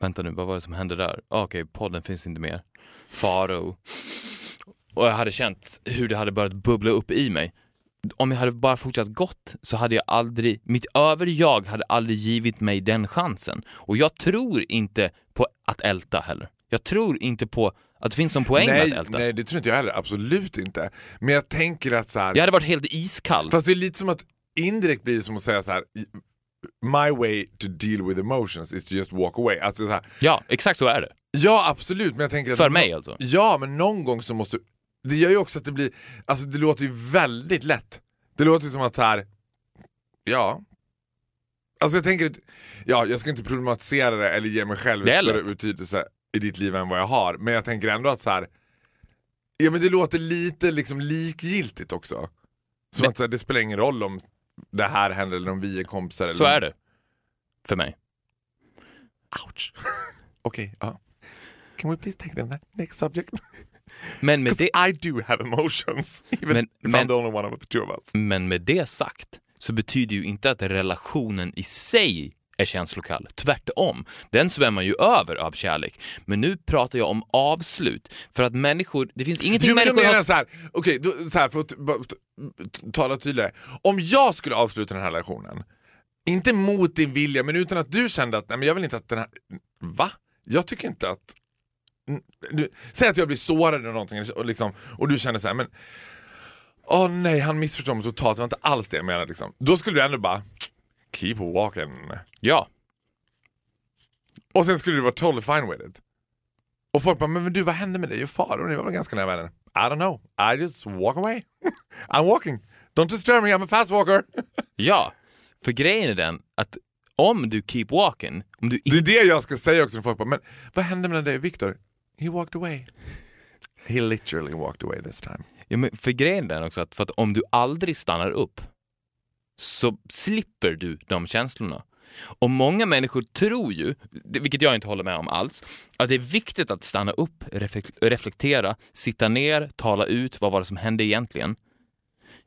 Vänta nu, vad var det som hände där? Ah, Okej, podden finns inte mer. Faro. Och jag hade känt hur det hade börjat bubbla upp i mig. Om jag hade bara fortsatt gått så hade jag aldrig, mitt överjag hade aldrig givit mig den chansen. Och jag tror inte på att älta heller. Jag tror inte på att det finns någon poäng med Nej, att älta. nej, det tror inte jag heller. Absolut inte. Men jag tänker att så här, Jag hade varit helt iskall. Fast det är lite som att indirekt blir det som att säga så här. My way to deal with emotions is to just walk away. Alltså så här, Ja, exakt så är det. ja absolut, men jag tänker att... För mig alltså. Ja, men någon gång så måste... Det gör ju också att det blir... Alltså det låter ju väldigt lätt. Det låter ju som att så här. Ja. Alltså jag tänker. Ja, jag ska inte problematisera det eller ge mig själv större betydelse i ditt liv än vad jag har. Men jag tänker ändå att så här. Ja men det låter lite liksom likgiltigt också. Som Men- att här, det spelar ingen roll om det här händer eller om vi är kompisar. Eller Så är det. För mig. Ouch. (laughs) Okej, ja. Can we please take the ne- next subject? (laughs) Men med, det, I do have emotions. (laughs) Even Men- if men- I'm the only one of the two of us. men med det sagt så betyder ju inte att relationen i sig är känslokall. Tvärtom. Den svämmar ju över av kärlek. Men nu pratar jag om avslut. För att människor, det finns ingenting Jo människor menar har... jag såhär, okej, då- så här, för att tala tydligare. Om jag skulle avsluta den här relationen, inte mot din vilja, men utan att du kände att nej, men jag vill inte att den här... Va? Jag tycker inte att... Du, säg att jag blir sårad eller någonting och, liksom, och du känner så här, men... Åh nej, han missförstår mig totalt, det var inte alls det jag menade. Liksom. Då skulle du ändå bara, keep walking. Ja, Och sen skulle du vara totally fine with it. Och folk bara, men du vad hände med dig och Farao? Ni var väl ganska nära vänner? I don't know, I just walk away. (laughs) I'm walking. Don't disturb me, I'm a fast walker. (laughs) ja. För grejen är den att om du keep walking, om du Det är det jag ska säga också när folk bara, men vad hände med dig Victor? He walked away. He literally walked away this time. Ja, men för grejen är den också att, för att om du aldrig stannar upp så slipper du de känslorna. Och många människor tror ju, vilket jag inte håller med om alls, att det är viktigt att stanna upp, reflektera, sitta ner, tala ut vad var det som hände egentligen.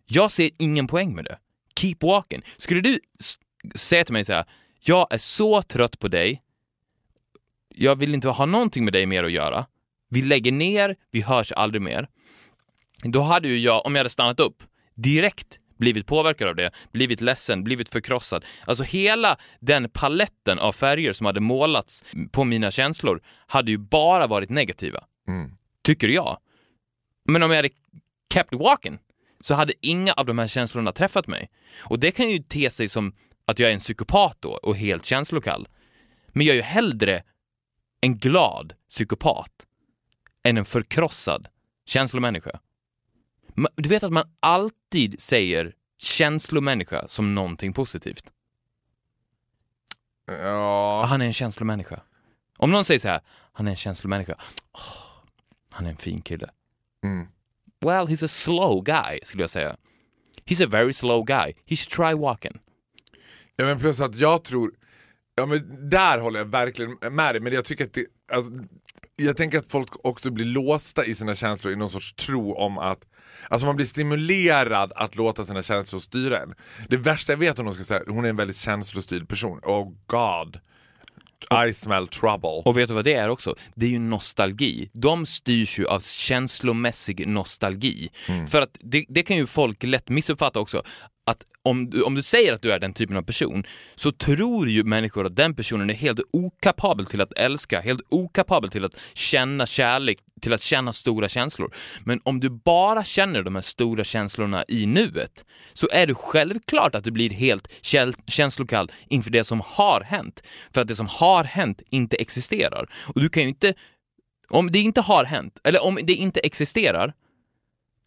Jag ser ingen poäng med det. Keep walking. Skulle du säga till mig så här, jag är så trött på dig, jag vill inte ha någonting med dig mer att göra, vi lägger ner, vi hörs aldrig mer. Då hade ju jag, om jag hade stannat upp, direkt blivit påverkad av det, blivit ledsen, blivit förkrossad. Alltså hela den paletten av färger som hade målats på mina känslor hade ju bara varit negativa. Mm. Tycker jag. Men om jag hade kept walking så hade inga av de här känslorna träffat mig. Och det kan ju te sig som att jag är en psykopat då och helt känslokall. Men jag är ju hellre en glad psykopat än en förkrossad känslomänniska. Du vet att man alltid säger känslomänniska som någonting positivt. Ja, Han är en känslomänniska. Om någon säger så här, han är en känslomänniska. Åh, han är en fin kille. Mm. Well, he's a slow guy, skulle jag säga. He's a very slow guy. He should try walking. ja men plus att jag tror, ja men där håller jag verkligen med dig, men jag tycker att det, alltså, jag tänker att folk också blir låsta i sina känslor i någon sorts tro om att Alltså man blir stimulerad att låta sina känslor styra en. Det värsta jag vet om någon ska säga, hon är en väldigt känslostyrd person. Oh god. I smell trouble. Och vet du vad det är också? Det är ju nostalgi. De styrs ju av känslomässig nostalgi. För att det, det kan ju folk lätt missuppfatta också att om du, om du säger att du är den typen av person så tror ju människor att den personen är helt okapabel till att älska, helt okapabel till att känna kärlek, till att känna stora känslor. Men om du bara känner de här stora känslorna i nuet så är det självklart att du blir helt käl- känslokall inför det som har hänt. För att det som har hänt inte existerar. Och du kan ju inte, om det inte har hänt, eller om det inte existerar,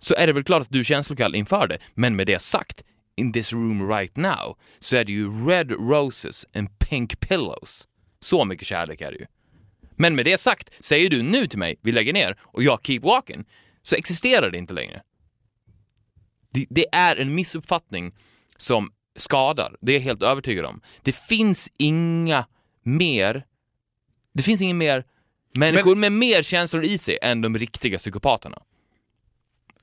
så är det väl klart att du är känslokall inför det. Men med det sagt, in this room right now, så är det ju red roses and pink pillows. Så mycket kärlek är det ju. Men med det sagt, säger du nu till mig, vi lägger ner, och jag keep walking, så existerar det inte längre. Det, det är en missuppfattning som skadar, det är jag helt övertygad om. Det finns inga mer, det finns inga mer människor med mer känslor i sig än de riktiga psykopaterna.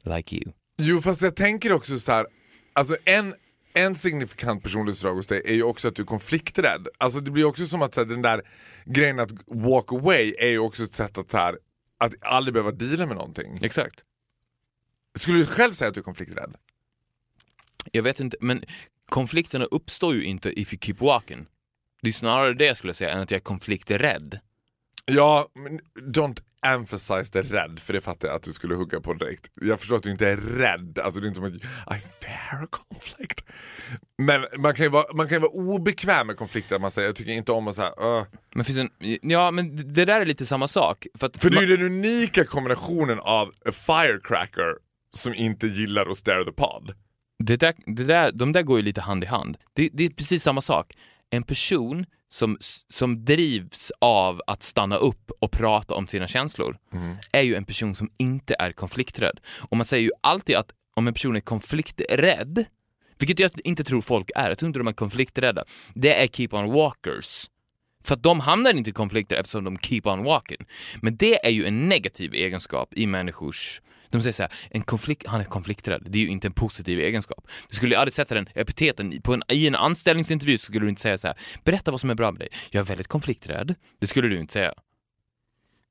Like you. Jo fast jag tänker också så här. Alltså en, en signifikant personlighetsdrag hos dig är ju också att du är konflikträdd. Alltså det blir också som att så här, den där grejen att walk away är ju också ett sätt att så här, att aldrig behöva deala med någonting. Exakt. Skulle du själv säga att du är konflikträdd? Jag vet inte, men konflikterna uppstår ju inte if you keep walking. Det är snarare det skulle jag säga, än att jag är konflikträdd. Ja, men don't emphasize det rädd, för det fattar jag att du skulle hugga på direkt. Jag förstår att du inte är rädd, alltså det är inte som att I fear conflict. Men man kan ju vara, man kan vara obekväm med konflikter, man säger jag tycker inte om att säga uh. Men finns en, ja, men det där är lite samma sak. För, För det är ju den unika kombinationen av a firecracker som inte gillar att stare the pod. det där, det där, de där går ju lite hand i hand. Det, det är precis samma sak. En person som, som drivs av att stanna upp och prata om sina känslor är ju en person som inte är konflikträdd. Och man säger ju alltid att om en person är konflikträdd, vilket jag inte tror folk är, jag tror inte de är konflikträdda, det är keep on walkers. För att de hamnar inte i konflikter eftersom de keep on walking. Men det är ju en negativ egenskap i människors... De säger så här, en konflikt, han är konflikträdd. Det är ju inte en positiv egenskap. Du skulle aldrig sätta den epiteten på en, i en anställningsintervju skulle du inte säga så här, berätta vad som är bra med dig. Jag är väldigt konflikträdd. Det skulle du inte säga.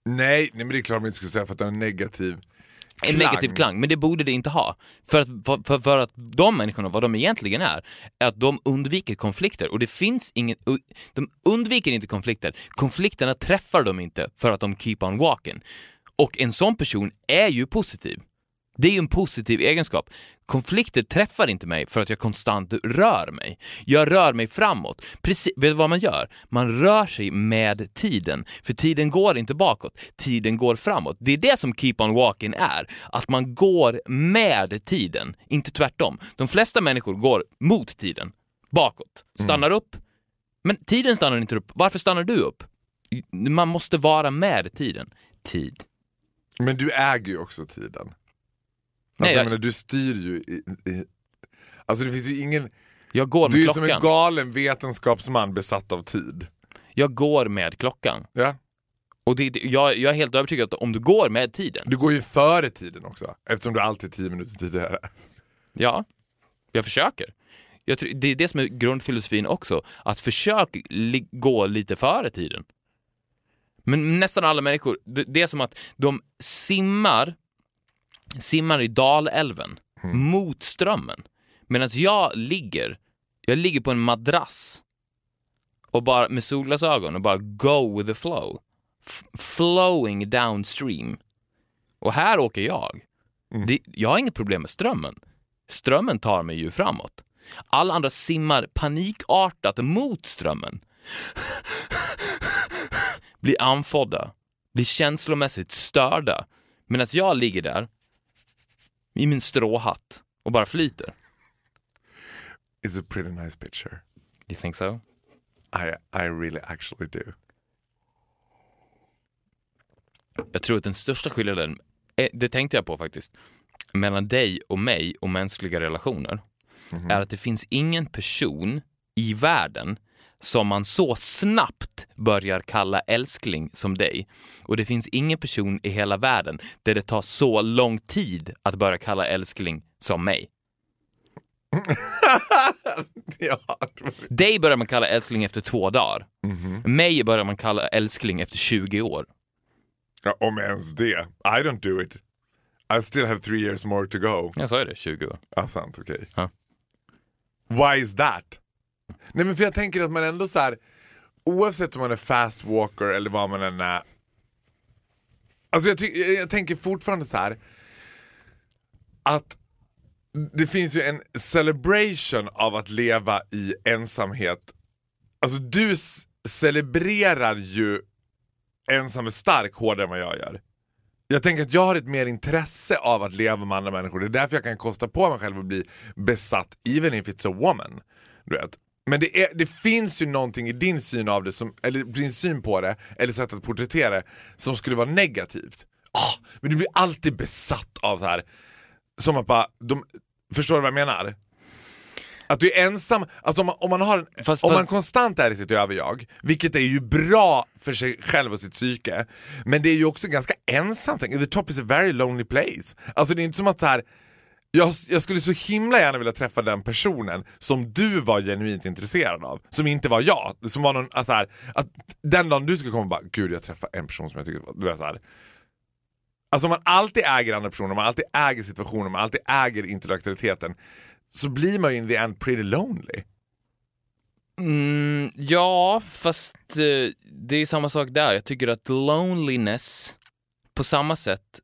Nej, nej men det är klart man inte skulle säga för att det är negativ En negativ klang, men det borde det inte ha. För att, för, för att de människorna, vad de egentligen är, är att de undviker konflikter och det finns ingen, de undviker inte konflikter. Konflikterna träffar dem inte för att de keep on walking. Och en sån person är ju positiv. Det är ju en positiv egenskap. Konflikter träffar inte mig för att jag konstant rör mig. Jag rör mig framåt. Precis, vet du vad man gör? Man rör sig med tiden. För tiden går inte bakåt, tiden går framåt. Det är det som keep on walking är. Att man går med tiden, inte tvärtom. De flesta människor går mot tiden, bakåt, stannar upp. Men tiden stannar inte upp. Varför stannar du upp? Man måste vara med tiden. Tid. Men du äger ju också tiden. Nej, Alltså, jag jag- menar, du styr ju i, i, Alltså det finns ju ingen... Jag går Du är med ju som klockan. en galen vetenskapsman besatt av tid. Jag går med klockan. Ja? Och det, det- jag, jag är helt övertygad att om du går med tiden, Du går ju före tiden också, eftersom du alltid är tio minuter tidigare. ja, jag försöker. Jag tror, det är det som är grundfilosofin också, att försök li, gå lite före tiden. Men nästan alla människor, det, det är som att de simmar, simmar i Dalälven mot strömmen. Medan jag ligger, jag ligger på en madrass och bara med solglasögon och bara go with the flow. F- flowing downstream. Och här åker jag. Det, jag har inget problem med strömmen. Strömmen tar mig ju framåt. Alla andra simmar panikartat mot strömmen. Blir andfådda, blir känslomässigt störda. Medan jag ligger där i min stråhatt och bara flyter. It's a pretty nice picture. You think so? I, I really actually do. Jag tror att den största skillnaden, är, det tänkte jag på faktiskt, mellan dig och mig och mänskliga relationer är att det finns ingen person i världen som man så snabbt börjar kalla älskling som dig. Och det finns ingen person i hela världen där det tar så lång tid att börja kalla älskling som mig. (laughs) ja, Dig börjar man kalla älskling efter två dagar. Mig börjar man kalla älskling efter 20 år. ja, om ens det. I don't do it. I still have three years more to go. Jag sa ju det, 20 år. Ah, sant, okej. Ja. Why is that? Nej men för jag tänker att man ändå så här, oavsett om man är fast walker eller vad man än är. Alltså jag, ty- jag tänker fortfarande så här att det finns ju en celebration av att leva i ensamhet. Alltså du celebrerar ju ensam är stark hårdare än vad jag gör. Jag tänker att jag har ett mer intresse av att leva med andra människor. Det är därför jag kan kosta på mig själv att bli besatt, even if it's a woman. Du vet. Men det, är, det finns ju någonting i din syn av det, som, eller din syn på det, eller sätt att porträttera det, som skulle vara negativt. Ah, men du blir alltid besatt av så här. som att bara, de, förstår du vad jag menar? Att du är ensam, alltså om man, om man, har en, Fast- om man konstant är i sitt överjag, vilket är ju bra för sig själv och sitt psyke, men det är ju också ganska ensamt. The top is a very lonely place. Alltså det är inte som att så här. Jag, jag skulle så himla gärna vilja träffa den personen som du var genuint intresserad av, som inte var jag. Som var någon, alltså här, att den dagen du skulle komma och bara, gud jag träffar en person som jag tycker, du vet så här. Alltså om man alltid äger andra personer, man alltid äger situationen, man alltid äger intellektualiteten, så blir man ju in the end pretty lonely. Mm, ja, fast eh, det är samma sak där. Jag tycker att loneliness på samma sätt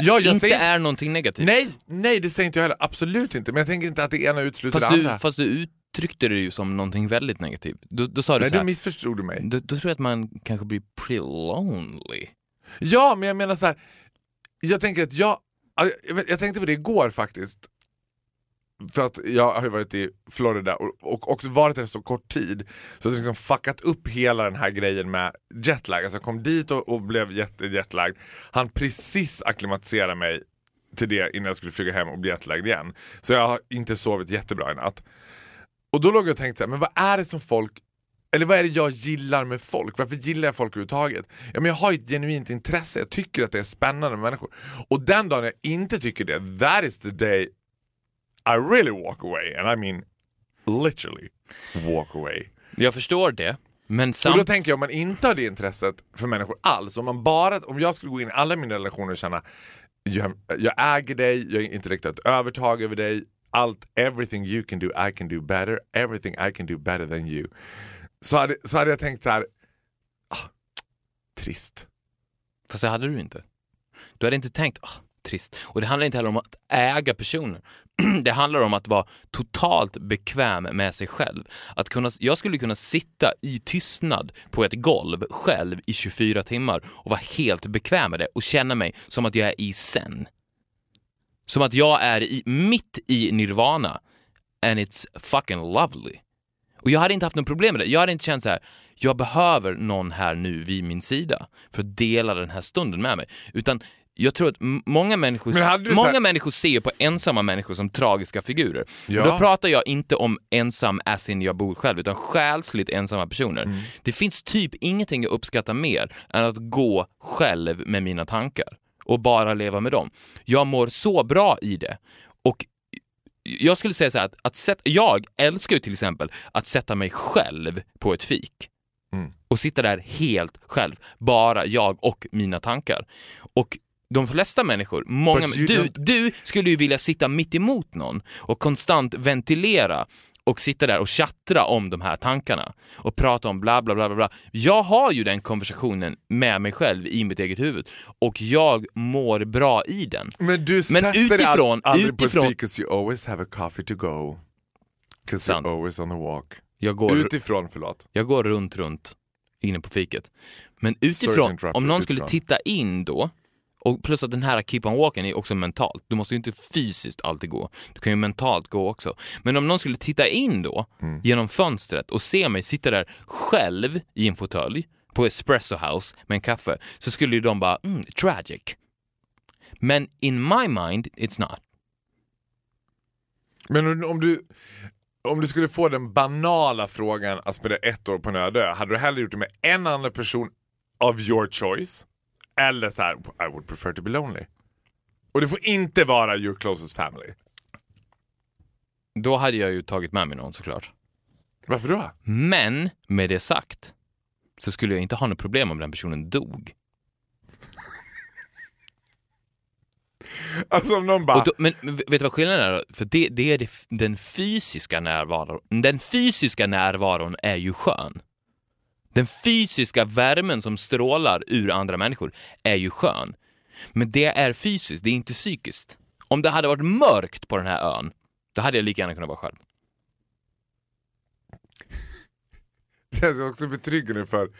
Ja, inte säger- är någonting negativt. Nej, nej det säger inte jag heller, absolut inte. Men jag tänker inte att det ena utesluter det du, andra. fast du uttryckte det ju som någonting väldigt negativt. Då, då sa du nej, så här, missförstod du mig. då, då tror jag att man kanske blir pretty lonely. Ja, men jag menar så här. Jag tänker att jag, jag, jag tänkte på det igår faktiskt. För att jag har ju varit i Florida och, och också varit där så kort tid. Så jag har liksom fuckat upp hela den här grejen med jetlag. Alltså jag kom dit och, och blev jätte jetlagd. Han precis akklimatisera mig till det innan jag skulle flyga hem och bli jetlagd igen. Så jag har inte sovit jättebra i natt. Och då låg jag och tänkte så här, men vad är det som folk eller vad är det jag gillar med folk? Varför gillar jag folk överhuvudtaget? Ja, men jag har ju ett genuint intresse, jag tycker att det är spännande med människor. Och den dagen jag inte tycker det, that is the day i really walk away. And I mean literally walk away. Jag förstår det, men Och samt... då tänker jag om man inte har det intresset för människor alls, om, man bara, om jag skulle gå in i alla mina relationer och känna jag, jag äger dig, jag har intellektuellt övertag över dig, allt, everything you can do I can do better, everything I can do better than you. Så hade, så hade jag tänkt så här. Ah, trist. Fast det hade du inte. Du hade inte tänkt, ah, trist. Och det handlar inte heller om att äga personer. (clears throat) det handlar om att vara totalt bekväm med sig själv. Att kunna, jag skulle kunna sitta i tystnad på ett golv själv i 24 timmar och vara helt bekväm med det och känna mig som att jag är i zen. Som att jag är i, mitt i nirvana and it's fucking lovely. Och jag hade inte haft något problem med det. Jag hade inte känt så här, jag behöver någon här nu vid min sida för att dela den här stunden med mig. Utan jag tror att många människor, många människor ser på ensamma människor som tragiska figurer. Ja. Då pratar jag inte om ensam as in jag bor själv, utan själsligt ensamma personer. Mm. Det finns typ ingenting jag uppskattar mer än att gå själv med mina tankar och bara leva med dem. Jag mår så bra i det. Och jag skulle säga så här att, att sätta, jag älskar ju till exempel att sätta mig själv på ett fik. Mm. Och sitta där helt själv, bara jag och mina tankar. Och de flesta människor, många, But du, du skulle ju vilja sitta mitt emot någon och konstant ventilera och sitta där och tjattra om de här tankarna och prata om bla bla bla bla. Jag har ju den konversationen med mig själv i mitt eget huvud och jag mår bra i den. Men du Men utifrån- aldrig på utifrån- ett fik 'cause you always have a coffee to go. 'Cause Sant. you're always on the walk. Jag går, Utifrån, förlåt. jag går runt, runt inne på fiket. Men utifrån, om någon skulle utifrån. titta in då, och plus att den här keep on walking är också mentalt. Du måste ju inte fysiskt alltid gå. Du kan ju mentalt gå också. Men om någon skulle titta in då, Mm. genom fönstret och se mig sitta där själv i en fåtölj på Espresso House med en kaffe, så skulle ju de bara, mm, tragic. Men in my mind, it's not. Men om- du, om du skulle få den banala frågan att spela ett år på en öde hade du hellre gjort det med en annan person of your choice? Eller så här, I would prefer to be lonely. Och det får inte vara your closest family. Då hade jag ju tagit med mig någon såklart. Varför då? Men med det sagt så skulle jag inte ha något problem om den personen dog. Alltså om någon bara... Då, men vet du vad skillnaden är? då? För det, det är det, den fysiska närvaron. Den fysiska närvaron är ju skön. Den fysiska värmen som strålar ur andra människor är ju skön. Men det är fysiskt, det är inte psykiskt. Om det hade varit mörkt på den här ön, då hade jag lika gärna kunnat vara själv. Det känns också betryggande för,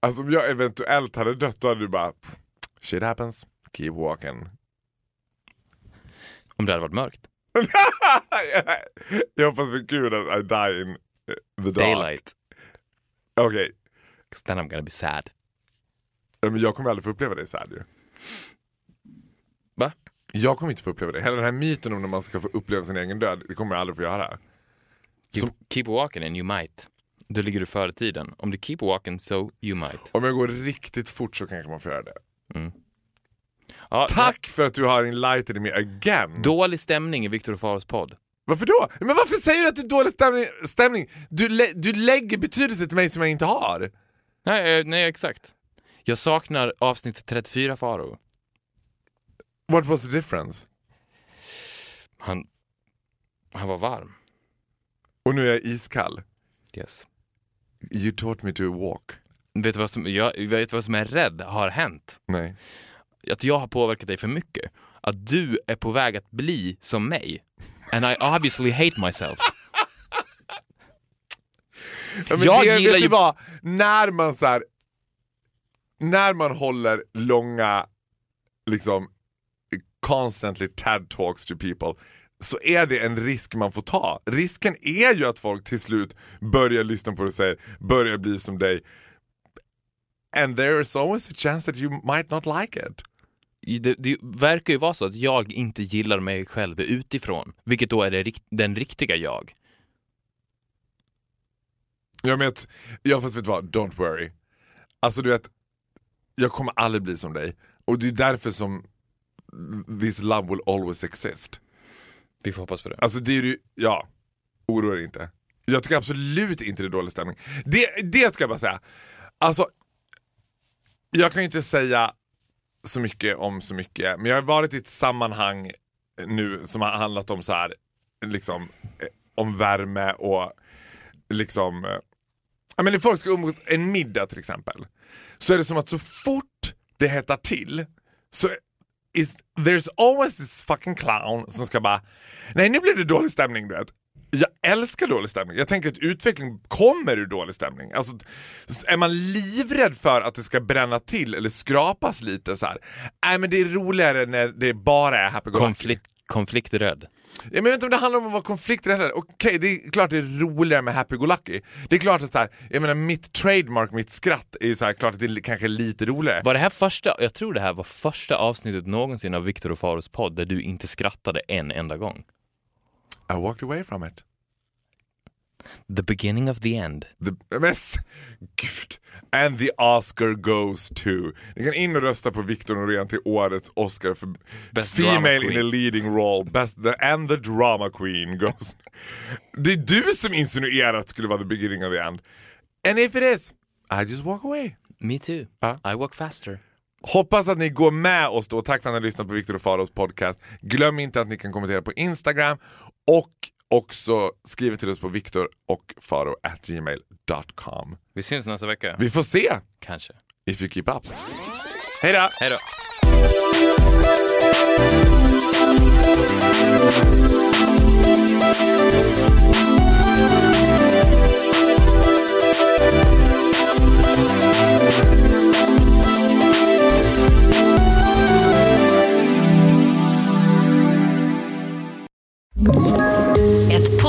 alltså om jag eventuellt hade dött då hade du bara Shit happens, keep walking. Om det hade varit mörkt. (laughs) jag hoppas för gud att I die in the dark. Daylight. Okej, 'Cause then I'm gonna be sad. Men jag kommer aldrig få uppleva det så här ju. Va? Jag kommer inte få uppleva det. Hela den här myten om när man ska få uppleva sin egen död, det kommer jag aldrig få göra. Keep, keep walking and you might. Då ligger du före tiden. Om du keep walking so you might. Om jag går riktigt fort så kanske man får göra det. Ja, Tack för att du har enlightened me again! Dålig stämning i Viktor och Faros podd. Varför då? Men varför säger du att det är dålig stämning? stämning? Du, lä- du lägger betydelse till mig som jag inte har. Nej, eh, nej, exakt. Jag saknar avsnitt 34 Faro. What was the difference? Han, han var varm. Och nu är jag iskall. Yes. You taught me to walk. Vet du vad som, jag vet vad som är rädd har hänt? Nej. Att jag har påverkat dig för mycket. Att du är på väg att bli som mig. And I obviously hate myself. Ja, men Jag det, gillar vet ju- vad? När man så här, när man håller långa, liksom, constantly TED talks to people, så är det en risk man får ta. Risken är ju att folk till slut börjar lyssna på det och säger, börjar bli som dig. And there is always a chance that you might not like it. Det, det verkar ju vara så att jag inte gillar mig själv utifrån. Vilket då är det, rikt- den riktiga jag. Jag vet, ja fast vet du vad, don't worry. Alltså du vet, jag kommer aldrig bli som dig. Och det är därför som this love will always exist. Vi får hoppas på det. Alltså det är ju, ja, oroa dig inte. Jag tycker absolut inte det är dålig stämning. Det, det ska jag bara säga. Alltså, jag kan ju inte säga så mycket om så mycket, men jag har varit i ett sammanhang nu som har handlat om så här, liksom, eh, om värme och liksom, eh, ja men när folk ska umgås, en middag till exempel, så är det som att så fort det hettar till så is, there's always this fucking clown som ska bara, nej nu blir det dålig stämning du vet. Jag älskar dålig stämning. Jag tänker att utveckling kommer ur dålig stämning. Alltså, är man livrädd för att det ska bränna till eller skrapas lite så här. Nej men det är roligare när det bara är happy go lucky. Konflikt, konflikträdd. Ja, men jag vet inte om det handlar om att vara konflikträdd. Okej, det är klart det är roligare med happy-go-lucky. Det är klart att så här, jag menar mitt trademark, mitt skratt, är så här, klart att det är kanske lite roligare. Var det här första, jag tror det här var första avsnittet någonsin av Viktor och Faros podd där du inte skrattade en enda gång. I walked away from it. The beginning of the end. The, men, gud. And the Oscar goes to... Ni kan in och rösta på Victor Norén till årets Oscar för Best Female in a leading role. Best, the, and the drama queen goes... Det är du som insinuerar att det skulle vara the beginning of the end. And if it is, I just walk away. Me too. Ja. I walk faster. Hoppas att ni går med oss då. Tack för att ni har lyssnat på Viktor och Faros podcast. Glöm inte att ni kan kommentera på Instagram och också skriva till oss på viktor och faro at gmail.com. Vi syns nästa vecka. Vi får se Kanske. if you keep up. Hej då! Hej då. Ett